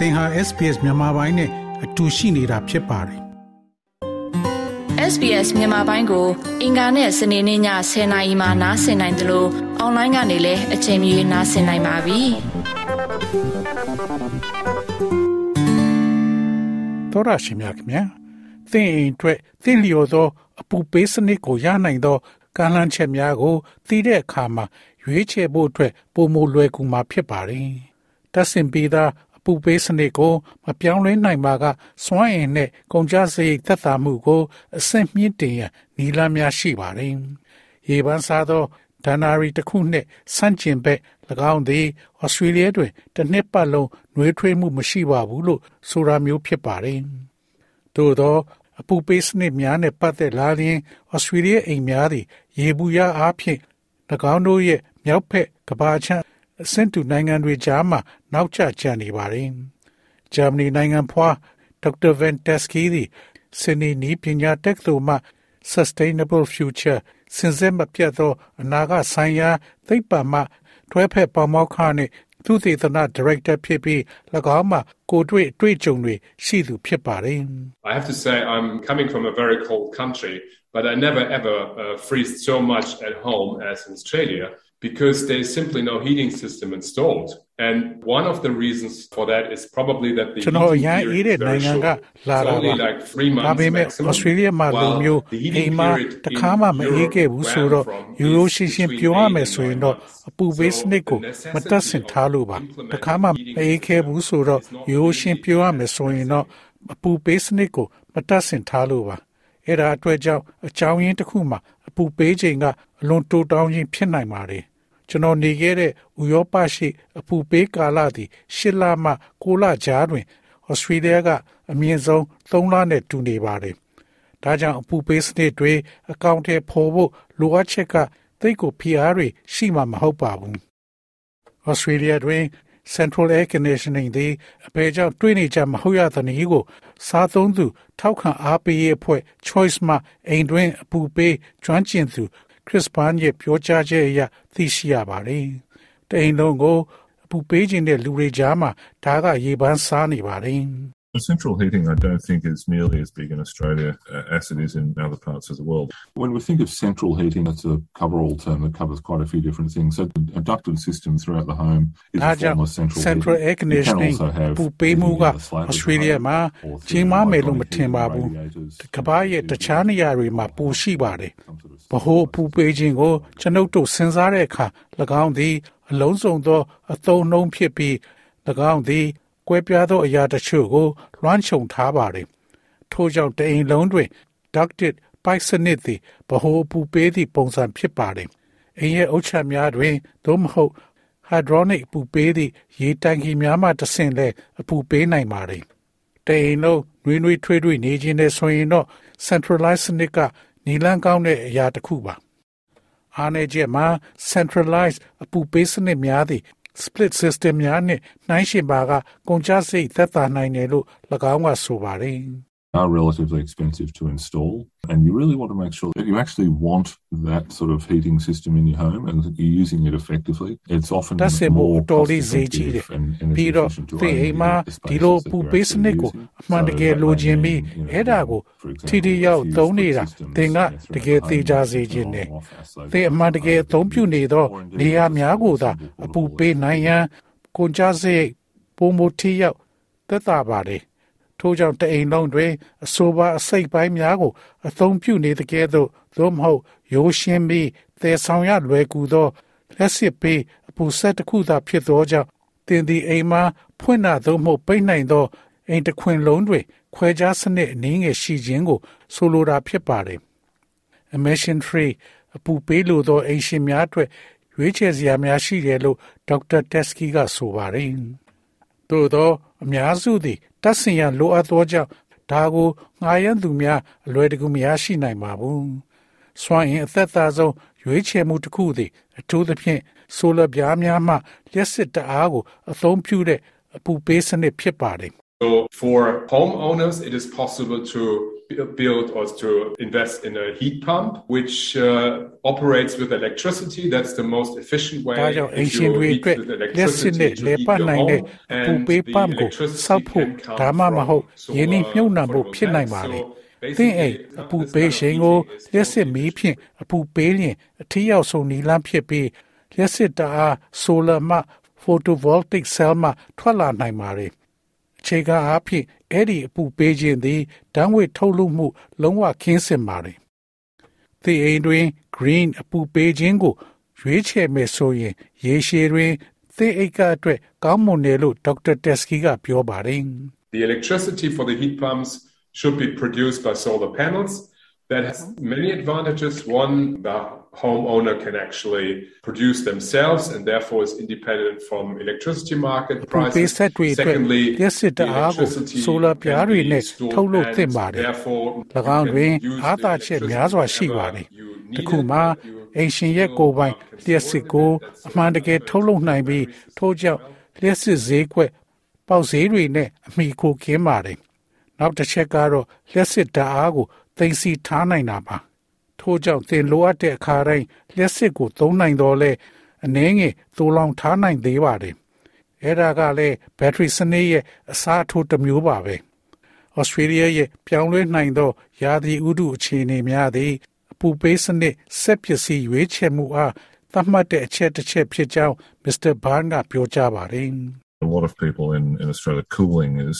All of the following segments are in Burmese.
သင်ဟာ SPS မြန်မာပိုင်းနဲ့အတူရှိနေတာဖြစ်ပါတယ် SBS မြန်မာပိုင်းကို အင်ကာနဲ့စနေနေ့ည10:00နာရီမှနားဆင်နိုင်တယ်လို့အွန်လိုင်းကနေလည်းအချိန်မီနားဆင်နိုင်ပါပြီ။သောရရှိမြခင်ဗျာသင်အိမ်အတွက်သင်လျော်သော အပူပေးစနစ်ကိုရနိုင်သောကမ်းလှမ်းချက်များကိုသိတဲ့အခါမှာရွေးချယ်ဖို့အတွက်ပုံမလွယ်ကူမှာဖြစ်ပါတယ်။တဆင်ပြီးသား အပူပေးစနစ်ကိုမပြောင်းလဲနိုင်ပါကစွမ်းအင်နဲ့ကုန်ကျစရိတ်သက်သာမှုကိုအဆင့်မြင့်တင်ရန်နည်းလမ်းများရှိပါတယ်။ရေပန်းစားသောဒဏ္ဍာရီတစ်ခုနှင့်ဆန့်ကျင်ဘက်၎င်းသည်ဩစတြေးလျတွင်တစ်နှစ်ပတ်လုံးနှွေးထွေးမှုမရှိပါဘူးလို့ဆိုတာမျိုးဖြစ်ပါတယ်။သို့သောအပူပေးစနစ်များနဲ့ပတ်သက်လာရင်ဩစတြေးလျအိမ်များသည်ရေဘူးရအားဖြင့်၎င်းတို့ရဲ့မြောက်ဖက်ကဘာချမ်း အဆင့်တူနိုင်ငံတွေကြားမှာနောက်ကျကျန်နေပါတယ်။ဂျာမနီနိုင်ငံဖွားဒေါက်တာဗန်တက်စကီသည်စနေနီပညာတက္ကသိုလ်မှ Sustainable Future စင်စစ်မပြတ်သောအနာဂတ်ဆိုင်ရာသိပ္ပံမှတွဲဖက်ပေါမောက်ခနှင့်သူသေသနာဒါရိုက်တာဖြစ်ပြီး၎င်းမှကိုတွေ့အတွေ့အကြုံတွေရှိသူဖြစ်ပါတယ် I have to say I'm coming from a very cold country but I never ever uh, freeze so much at home as in Australia because there's simply no heating system installed. And one of the reasons for that is probably that the ကျွန်တော်အရင်အေးတဲ့နိုင်ငံကလာတာပါဒါပေမဲ့ Australia မှာလိုမျိုးအိမ်မှာတခါမှမအေးခဲ့ဘူးဆိုတော့ယူရိုရှင်းရှင်းပြောရမယ်ဆိုရင်တော့အပူပေးစနစ်ကိုမတက်ဆင်ထားလို့ပါတခါမှမအေးခဲ့ဘူးဆိုတော့ယူရိုရှင်းပြောရမယ်ဆိုရင်တော့အပူပေးစနစ်ကိုမတက်ဆင်ထားလို့ပါအဲ့ဒါအတွက်ကြောင့်အကြောင်းရင်းတစ်ခုမှာအပူပေးချိန်ကအလွန်တိုးတောင်းခြင်းဖြစ်နိုင်ပါတယ် ကျွန်တော်နေခဲ့တဲ့ဥရောပရှိ အပူပေးကာလသည်၈လမှ9လကြားတွင်ဩစတြေးလျကအမြင့်ဆုံး3လနဲ့တူနေပါတယ်။ဒါကြောင့်အပူပေးစနစ်တွေအကောင့်ထဲပေါ်ဖို့လိုအပ်ချက်ကသိတ်ကိုဖိအားတွေရှိမှမဟုတ်ပါဘူး။ဩစတြေးလျတွင် Central Air Conditioning သည်အပေကြောင့်တွေးနေကြမဟုတ်ရသနည်းကို စားသုံးသူ ထောက်ခံအားပေးရေးအဖွဲ့ Choice မှအိမ်တွင်အပူပေးကျွမ်းကျင်သူ ခရစ်ပန်ရဲ့ပြောကြားချက်အရသိရှိရပါတယ်။တအိမ်လုံးကိုအပူပေးခြင်းတဲ့လူတွေကြားမှာဒါကရေပန်းစားနေပါတယ်။ Central heating, I don't think, is nearly as big in Australia uh, as it is in other parts of the world. When we think of central heating, it's a cover-all term that covers quite a few different things. So a ducted system throughout the home is a form of central, central air conditioning ပူပေးမှုက Australia မှာကြီးမားမယ်လို့မထင်ပါဘူး။ကမ္ဘာရဲ့တခြားနေရာတွေမှာပိုရှိပါတယ်။ဘ ਹੁ ပူပေးခြင်းကိုကျွန်ုပ်တို့စဉ်းစားတဲ့အခါ၎င်းသည်အလုံးစုံသောအသုံးနှုန်းဖြစ်ပြီး၎င်းသည် ကွဲပြားသောအရာတချို့ကိုလွှမ်းခြုံထားပါတယ်။ထို့ကြောင့်တအိမ်လုံးတွင် ducted ပိုက်စနစ်သည်ဗဟိုအပူပေးသည့်ပုံစံဖြစ်ပါတယ်။အိမ်ရဲ့အုတ်ချက်များတွင်သို့မဟုတ် hydronic အပူပေးသည့်ရေတံခီများမှတဆင့်လဲအပူပေးနိုင်ပါတယ်။တအိမ်လုံးနှွေးနှွေးထွေးထွေးနေခြင်းနဲ့ဆိုရင်တော့ centralized စနစ်ကနီလန်းကောင်းတဲ့အရာတစ်ခုပါ။အားနေချက်မှာ centralized အပူပေးစနစ်များသည့် split system များနဲ့နှိုင်းယှဉ်ပါကကုန်ကျစရိတ်သက်သာနိုင်တယ်လို့၎င်းကဆိုပါတယ်။ are relatively expensive to install. And you really want to make sure that you actually want that sort of heating system in your home and that you're using it effectively. It's often more cost effective and, and ပြီးတော့ဒီအိမ်မှာဒီလိုပူပေးစနစ်ကိုအမှန်တကယ်လိုချင်ပြီးအဲ့ဒါကိုထီထီရောက်သုံးနေတာသင်ကတကယ်သေးကြစေခြင်းနဲ့သင်အမှန်တကယ်အသုံးပြုနေသောနေရာများကိုသာအပူပေးနိုင်ရန်ကုန်ကြစရိတ်ပုံမထီရောက်သက်သာပါတယ် ထို့ကြောင့်တအိမ်လုံးတွင်အဆိုပါအစိတ်ပိုင်းများကို အသုံးပြုနေတဲ့ကဲ့သို့သို့မဟုတ်ရိုးရှင်းပြီးသယ်ဆောင်ရလွယ်ကူသောလက်စစ်ပေးအပူဆက်တစ်ခုသာဖြစ်သောကြောင့်တင်ဒီအိမ်မှာဖွင့်နာသို့မဟုတ်ပိတ်နိုင်သောအိမ်တစ်ခွင်လုံးတွင်ခွဲခြားစနစ်အနည်းငယ်ရှိခြင်းကို ဆိုလိုတာဖြစ်ပါတယ်။ emission free အပူပေးလိုသောအိမ်ရှင်များအတွက်ရွေးချယ်စရာများရှိတယ်လို့ဒေါက်တာတက်စကီကဆိုပါတယ်။ သို့သောအများစုသည်တတ်ဆင်ရန်လိုအပ်သောကြောင့်ဒါကိုငှားရမ်းသူများအလွယ်တကူမရရှိနိုင်ပါဘူး။စွမ်းအင်အသက်သာဆုံးရွေးချယ်မှုတစ်ခုသည်အထူးသဖြင့်ဆိုလာပြားများမှလျှက်စစ်တအားကိုအသုံးပြုတဲ့အပူပေးစနစ်ဖြစ်ပါတယ်။ So for homeowners it is possible to build or to invest in a heat pump, which uh, operates with electricity. That's the most efficient way. ဒါကြောင့်အင်ရှင်တွေအတွက်လက်စစ်နဲ့လေပတ်နိုင်တဲ့အပူပေးပမ်ကိုစောက်ဖို့ဒါမှမဟုတ်ရင်းနှီးမြှုပ်နှံဖို့ဖြစ်နိုင်ပါလေ။သင်အိမ်အပူပေးရှင်ကိုလက်စစ်မီးဖြင့်အပူပေးရင်အထီးရောက်ဆုံးနီလန်းဖြစ်ပြီးလက်စစ်တအားဆိုလာမှ photovoltaic cell မှထွက်လာနိုင်ပါလေ။ အခြေခံအားဖြင့်အဲ့ဒီအပူပေးခြင်းသည်ဓာတ်ငွေထုတ်လွှတ်မှု လုံးဝခင်းစင်ပါတယ်။ဒီအိမ်တွင် green အပူပေးခြင်းကို ရွေးချယ်မယ်ဆိုရင် ရေရှည်တွင်သင်အိတ်ကအတွက်ကောင်းမွန်တယ်လို့ဒေါက်တာတက်စကီကပြောပါတယ်။ The electricity for the heat pumps should be produced by solar panels. That has many advantages. One, the homeowner can actually produce themselves and therefore is independent from electricity market ပူပေး prices. ဆက်တွေအတွက် Secondly, ရက်စစ်တ the အားကို electricity ဆိုလာပြား can တွေ be နဲ့ stored ထုတ်လုပ် and သင့်ပါတယ် therefore ၎င်းတွင် you can use အားသာ the ချက် electricity များစွာရှိ whenever ပါတယ် you တ need ခု it, မှာ but you အိမ်ရှင်ရဲ့ကိုယ်ပိုင်လျှက်စစ်ကိုအမှန်တကယ်ထုတ်လုပ်နိုင်ပြီးထို့ကြောင့်လျှက်စစ်ဈေးကွက်ပေါက်ဈေးတွေနဲ့အမိခိုခင်းပါတယ်နောက်တစ်ချက်ကတော့လျှက်စစ်ဓာတ်အားကို သိမ်းဆည်းထားနိုင်တာပါထို့ကြောင့်သင်လိုအပ်တဲ့အခါတိုင်းလျှက်စစ်ကိုသုံးနိုင်တော့လဲအနည်းငယ်သိုးလောင်ထားနိုင်သေးပါတယ်အဲ့ဒါကလည်းဘက်ထရီစနစ်ရဲ့အစားထိုးတစ်မျိုးပါပဲဩစတြေးလျရဲ့ပြောင်းလဲနိုင်သော ရာသီဥတုအခြေအနေများသည်အပူပေးစနစ်ဆက်ပစ္စည်းရွေးချယ်မှုအားသတ်မှတ်တဲ့အချက်တစ်ချက်ဖြစ်ကြောင်းမစ္စတာဘာန်ကပြောကြားပါတယ် A lot of people in, in Australia, cooling is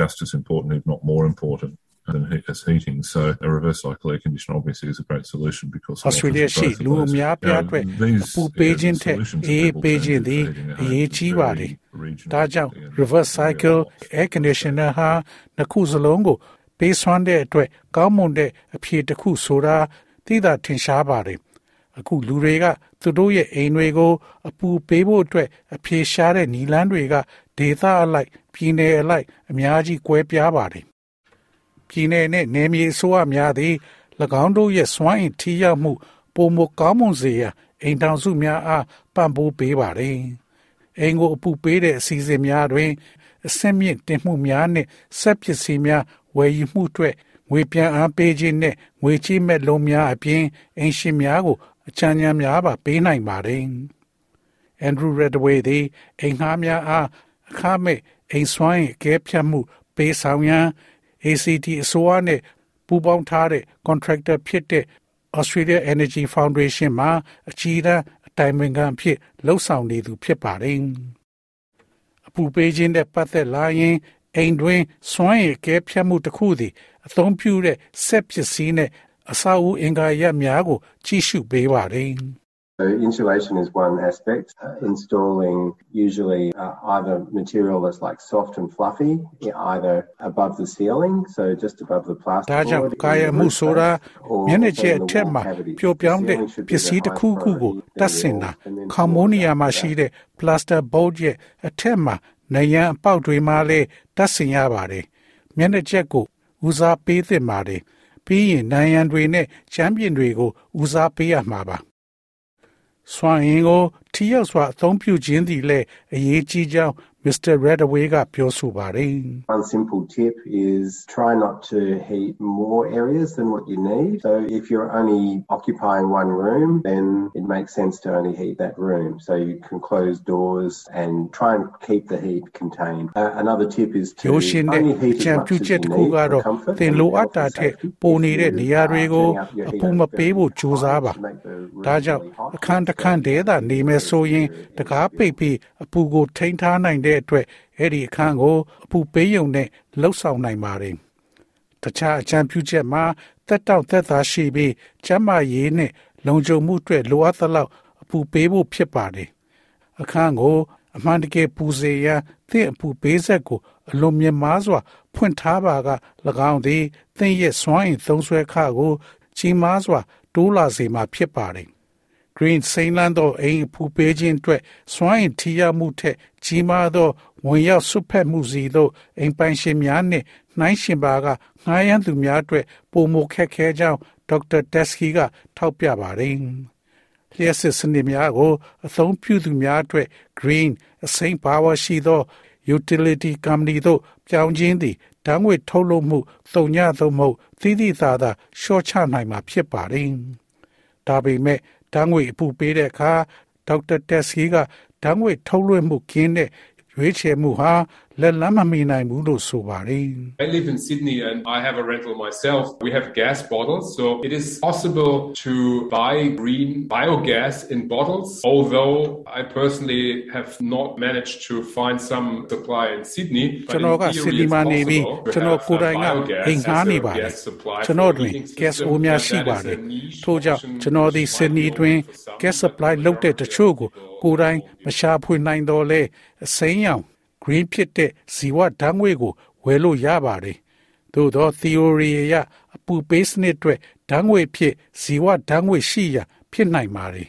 just as important, if not more important. Than heat, as heating, so a reverse cycle air conditioner obviously is a great solution because it ဩစတြေးလျ offers ရှိ both of လူအ those. များပြား Now, အတွက် these, အပူပေး yeah, ခြင်း the ထက် solutions အေး people ပေး turn ခြင်း to သည် for heating အ a ရေး home ကြီး is ပါ very လေ regional ဒါကြောင့် and reverse very cycle evolved. air conditioner ဟာနှစ်ခုစလုံးကိုပေးစွမ်းတဲ့အတွက်ကောင်းမွန်တဲ့အဖြေတစ်ခုဆိုတာသိတာထင်ရှားပါတယ်အခုလူတွေကသူတို့ရဲ့အိမ်တွေကိုအပူပေးဖို့အတွက်အဖြေရှားတဲ့နီလန်းတွေကဒေသအလိုက်ပြည်နယ်အလိုက်အများကြီးကွဲပြားပါတယ် ပြည်နယ်နဲ့နယ်မြေအစိုးရများသည်၎င်းတို့ရဲ့စွမ်းအင်ထိရောက်မှုပုံမကောင်းမွန်စေရန်အိမ်တောင်စုများအားပံ့ပိုးပေးပါတယ်အိမ်ကိုအပူပေးတဲ့အစီအစဉ်များတွင်အဆင့်မြင့်တင်မှုများနှင့်ဆက်ပစ္စည်းများဝယ်ယူမှုအတွက်ငွေပြန်အားပေးခြင်းနှင့်ငွေချေးမဲ့လုံးများအပြင်အင်ရှင်များကိုအချမ်းညာများပါပေးနိုင်ပါတယ်။ Andrew Redway သည်အိမ်ငှားများအားအခမဲ့အိမ်စွမ်းအင်အကဲဖြတ်မှု ပေးဆောင်ရန် ACT အစိုးရနဲ့ပူးပေါင်းထားတဲ့ contractor ဖြစ်တဲ့ Australia Energy Foundation မှာအကြီးအကဲအတိုင်ပင်ခံအဖြစ်လှုပ်ဆောင်နေသူဖြစ်ပါတယ်။အပူပေးခြင်းနဲ့ပတ်သက်လာရင်အိမ်တွင်စွမ်းရည်အကဲဖြတ်မှုတစ်ခုသည်အသုံးပြုတဲ့ဆက်ပစ္စည်းနဲ့အစာအုပ်အင်္ဂါရပ်များကို ကြီးစုပေးပါတယ်။ So insulation is one aspect. Uh, installing usually uh, either material that's like soft and fluffy, either above the ceiling, so just above the ဒါ plasterboard. ကြောင့် in ကာယ the မှု roof ဆိုတာ space, or မျက်နှာကျက် also အ in the ထက် wall မှာ cavities. ပျော်ပြောင်းတဲ့ The ceiling should ပ be စ္စည်း the တစ်ခု highest ခုကို priority, တတ် then ဆင် the တာ walls, and then ခေါမိုးနီယာမှာ floors ရှိ after တဲ့ plaster board ရဲ့အထက်မှာနေရန်အပေါက်တွေမှာလည်းတတ်ဆင်ရပါတယ်မျက်နှာကျက်ကိုဦးစားပေးသင့်ပါတယ်ပြီးရင်နိုင်ရန်တွေနဲ့ချမ်းပြင်တွေကိုဦးစားပေးရမှာပါ စွမ်းအင်ကိုထိရောက်စွာအသုံးပြုခြင်းသည်လည်းအရေးကြီးကြောင်း Mr. Redaway ကပြောဆိုပါတယ် One simple tip is try not to heat more areas than what you need. So if you're only occupying one room, then it makes sense to only heat that room. So you can close doors and try and keep the heat contained. Uh, another tip is to ရိုးရှင်းတဲ့ only အ heat ကြံ as ပြု much as ချက် you တစ်ခု need က for တော့ comfort သင် and လိုအပ် health တာ and ထက် safety. ပို If နေတဲ့ you နေရာတွေကို are turning up your အ heater ပူမပေးဖို့ very ကြိုးစားပါ high to make the room ဒါကြောင့် really hot, အခန်းတစ်ခန်းတည်းသာနေမယ်ဆိုရင်တကားပိတ်ပြီးအပူကိုထိန်းထားနိုင်တဲ့ အတွက်အဲ့ဒီအခန်းကိုအပူပေးရုံနဲ့လှုပ်ဆောင်နိုင်ပါတယ်။တခြားအကြံပြုချက်မှာတက်တောင့်သက်သာရှိပြီးကျန်းမာရေးနဲ့လုံခြုံမှုအတွက်လိုအပ်သလောက်အပူပေးဖို့ဖြစ်ပါတယ်။အခန်းကိုအမှန်တကယ်ပူစေရန်သင့်အပူပေးဆက်ကိုအလွန်မြင့်မားစွာဖွင့်ထားပါက၎င်းသည်သင့်ရဲ့စွမ်းအင်သုံးစွဲခကိုကြီးမားစွာတိုးလာစေမှာဖြစ်ပါတယ်။ Green စိန်လန်းသောအိမ်ဖူပေးခြင်းအတွက်စွမ်းအင်ထီရမှုထက်ကြီးမားသောဝင်ရောက်ဆွတ်ဖက်မှုစီသို့အိမ်ပိုင်ရှင်များနှင့်နှိုင်းရှင်ပါကငှားရမ်းသူများအတွက်ပုံမခက်ခဲကြောင်းဒေါက်တာတက်စကီကထောက်ပြပါတယ်။လျှက်စစ်စနစ်များကို အသုံးပြုသူများအတွက် Green အစိမ်းပါဝါရှိသော utility company တို့ကြောင်ချင်းသည်ဓာတ်ငွေထုတ်လုပ်မှုသုံညသုံးမှုသီးသီးသားသာရှော့ချနိုင်မှာဖြစ်ပါတယ်။ ဒါပေမဲ့ဓာတ်ငွေအပူပေးတဲ့အခါဒေါက်တာတက်စီကဓာတ်ငွေထုတ်လွှင့်မှုကင်းတဲ့ရွေးချယ်မှုဟာ လက်လန်းမမီနိုင်ဘူးလို့ဆိုပါတယ် I live in Sydney and I have a rental myself. We have gas bottles, so it is possible to buy green biogas in bottles. Although I personally have not managed to find some supply in Sydney, ကျွ but န်တော် in က theory စီလီ it's မာနေပြီး possible to ကျွန်တော် have ကိုယ်တိုင်က biogas အိမ်ငှား as နေ a ပါတယ် gas supply ကျွန် for တော် the တွင် heating gas system, အိုးများ and ရှိ that ပါ is တယ် a niche ထို့ကြောင့် option ကျွန်တော်ဒီ which စင်နီတွင် might be for some, gas but supply the လုပ်တဲ့တ majority ချို့ကို of people ကိုယ်တိုင်မရှာဖွေနိုင်တော့လဲအစိမ်းရောင် green ဖြစ်တဲ့ဇီဝဓာတ်ငွေကိုဝယ်လို့ရပါတယ်သို့သော theory အရအပူပေးစနစ်အတွက်ဓာတ်ငွေဖြစ်ဇီဝဓာတ်ငွေရှိရာဖြစ်နိုင်ပါတယ်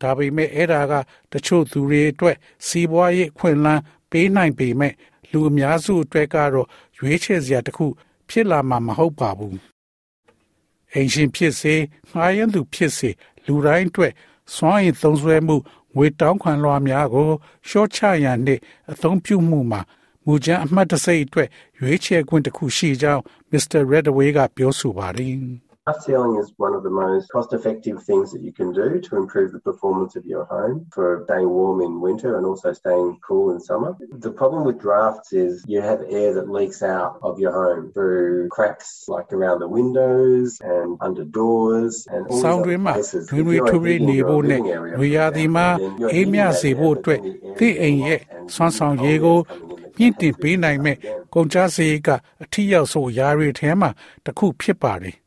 ဒါပေမဲ့အဲ့ဒါကတချို့သူတွေအတွက်စီးပွားရေးအခွင့်အလမ်းပေးနိုင်ပေမဲ့လူအများစုအတွက်ကတော့ရွေးချယ်စရာတစ်ခုဖြစ်လာမှာမဟုတ်ပါဘူးအင်ရှင်ဖြစ်စေငှားရမ်းသူဖြစ်စေလူတိုင်းအတွက်စွမ်းရည်သုံးစွဲမှု ငွေတောင်းခံလွှာများကိုရှော့ချရန်နှင့်အသုံးပြုမှုမှာမူကြမ်းအမှတ်တစိတ်အတွက်ရွေးချယ်ခွင့်တစ်ခုရှိကြောင်း Mr. Redaway ကပြောဆိုပါတယ် Draft sealing is one of the most cost effective things that you can do to improve the performance of your home for staying warm in winter and also staying cool in summer. The problem with drafts is you have air that leaks out of your home through cracks like around the windows and under doors and all ဆောင်း these တွင် other မှာ places. တွင် If တွေ you're ထွေး heating နေ your ဖို့နဲ့ living area, ရွေရာသီမှာ then you're အေးမြ heating that စေ air ဖို့ that's အတွက် in the air သည့်အိမ်ရဲ့ and ဆွမ်းဆောင် cold ရေ air ကို coming in that မြင့်တင် can't ပေးနိုင်မဲ့ကုန်ကြစရိတ်ကအထီးရောက်ဆုံးယာရီထဲမှာတစ်ခုဖြစ်ပါတယ်။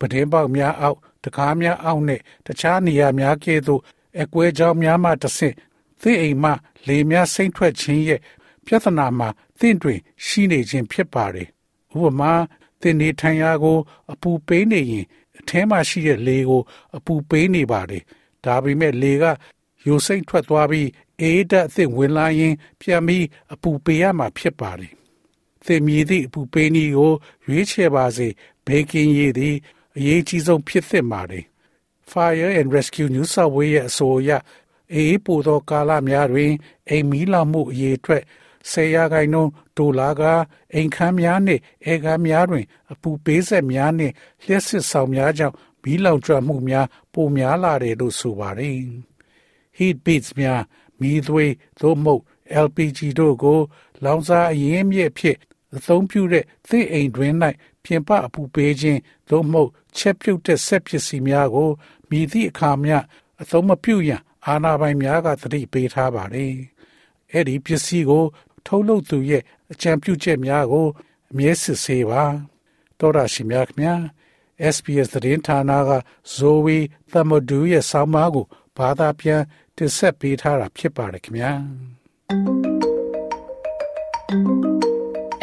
ပဒင်းပေါက်များအောက်တကားများအောက်နဲ့တခြားနေရာများကဲ့သို့အကွဲကြောင်းများမှတစ်ဆင့်သည့်အိမ်မှလေများစိမ့်ထွက်ခြင်းရဲ့ပြဿနာမှာသင့်တွင် ရှိနေခြင်းဖြစ်ပါတယ်။ဥပမာသင်နေထိုင်ရာကို အပူပေးနေရင်အထဲမှာရှိတဲ့လေကို အပူပေးနေပါတယ်။ဒါပေမဲ့လေကယိုစိမ့်ထွက်သွားပြီးအေးဓာတ်အသစ်ဝင်လာရင် ပြန်ပြီးအပူပေးရမှာဖြစ်ပါတယ်။သင်မြည်သည့်အပူပေးနည်းကို ရွေးချယ်ပါစေဘေကင်းရည်သည် အရေးကြီးဆုံးဖြစ်သင့်ပါတယ်။ Fire and Rescue New South Wales ရဲ့အဆိုအရအေးပိုသောကာလများတွင်အိမ်မီးလောင်မှုအရေးအတွက်ဆယ်ရာခိုင်နှုန်းဒေါ်လာကအိမ်ခန်းများနှင့်အေကားများတွင် အပူပေးဆက်များနှင့်လျှက်စစ်ဆောင်များကြောင့်မီးလောင်ကျွမ်းမှုများပိုများလာတယ်လို့ဆိုပါတယ်။ heat beats များမီးသွေးသို့မဟုတ် LPG တို့ကို လောင်စာအရင်းမြစ်ဖြစ်အသုံးပြုတဲ့သင့်အိမ်တွင်၌ ပြင်ပအပူပေးခြင်းသို့မဟုတ်ချက်ပြုတ်တဲ့ဆက်ပစ္စည်းများကိုမြည်သည့်အခါမျှအသုံးမပြုရန်အာဏာပိုင်များကသတိပေးထားပါတယ်။အဲ့ဒီပစ္စည်းကို ထုတ်လုပ်သူရဲ့အကြံပြုချက်များကိုအမြဲစစ်ဆေးပါ။တော်ရရှိမြခင် SPS သတင်းဌာနက Zoe Thamodu ရဲ့ဆောင်းပါးကိုဘာသာပြန်တင်ဆက်ပေးထားတာဖြစ်ပါတယ်ခင်ဗျာ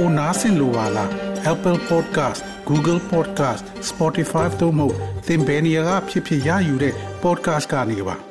ပိုနားဆင်လိုပါလား Apple Podcast Google Podcast Spotify တို့မှာသင်ပင်ရာဖြစ်ဖြစ်ရယူတဲ့ podcast ကနေပါ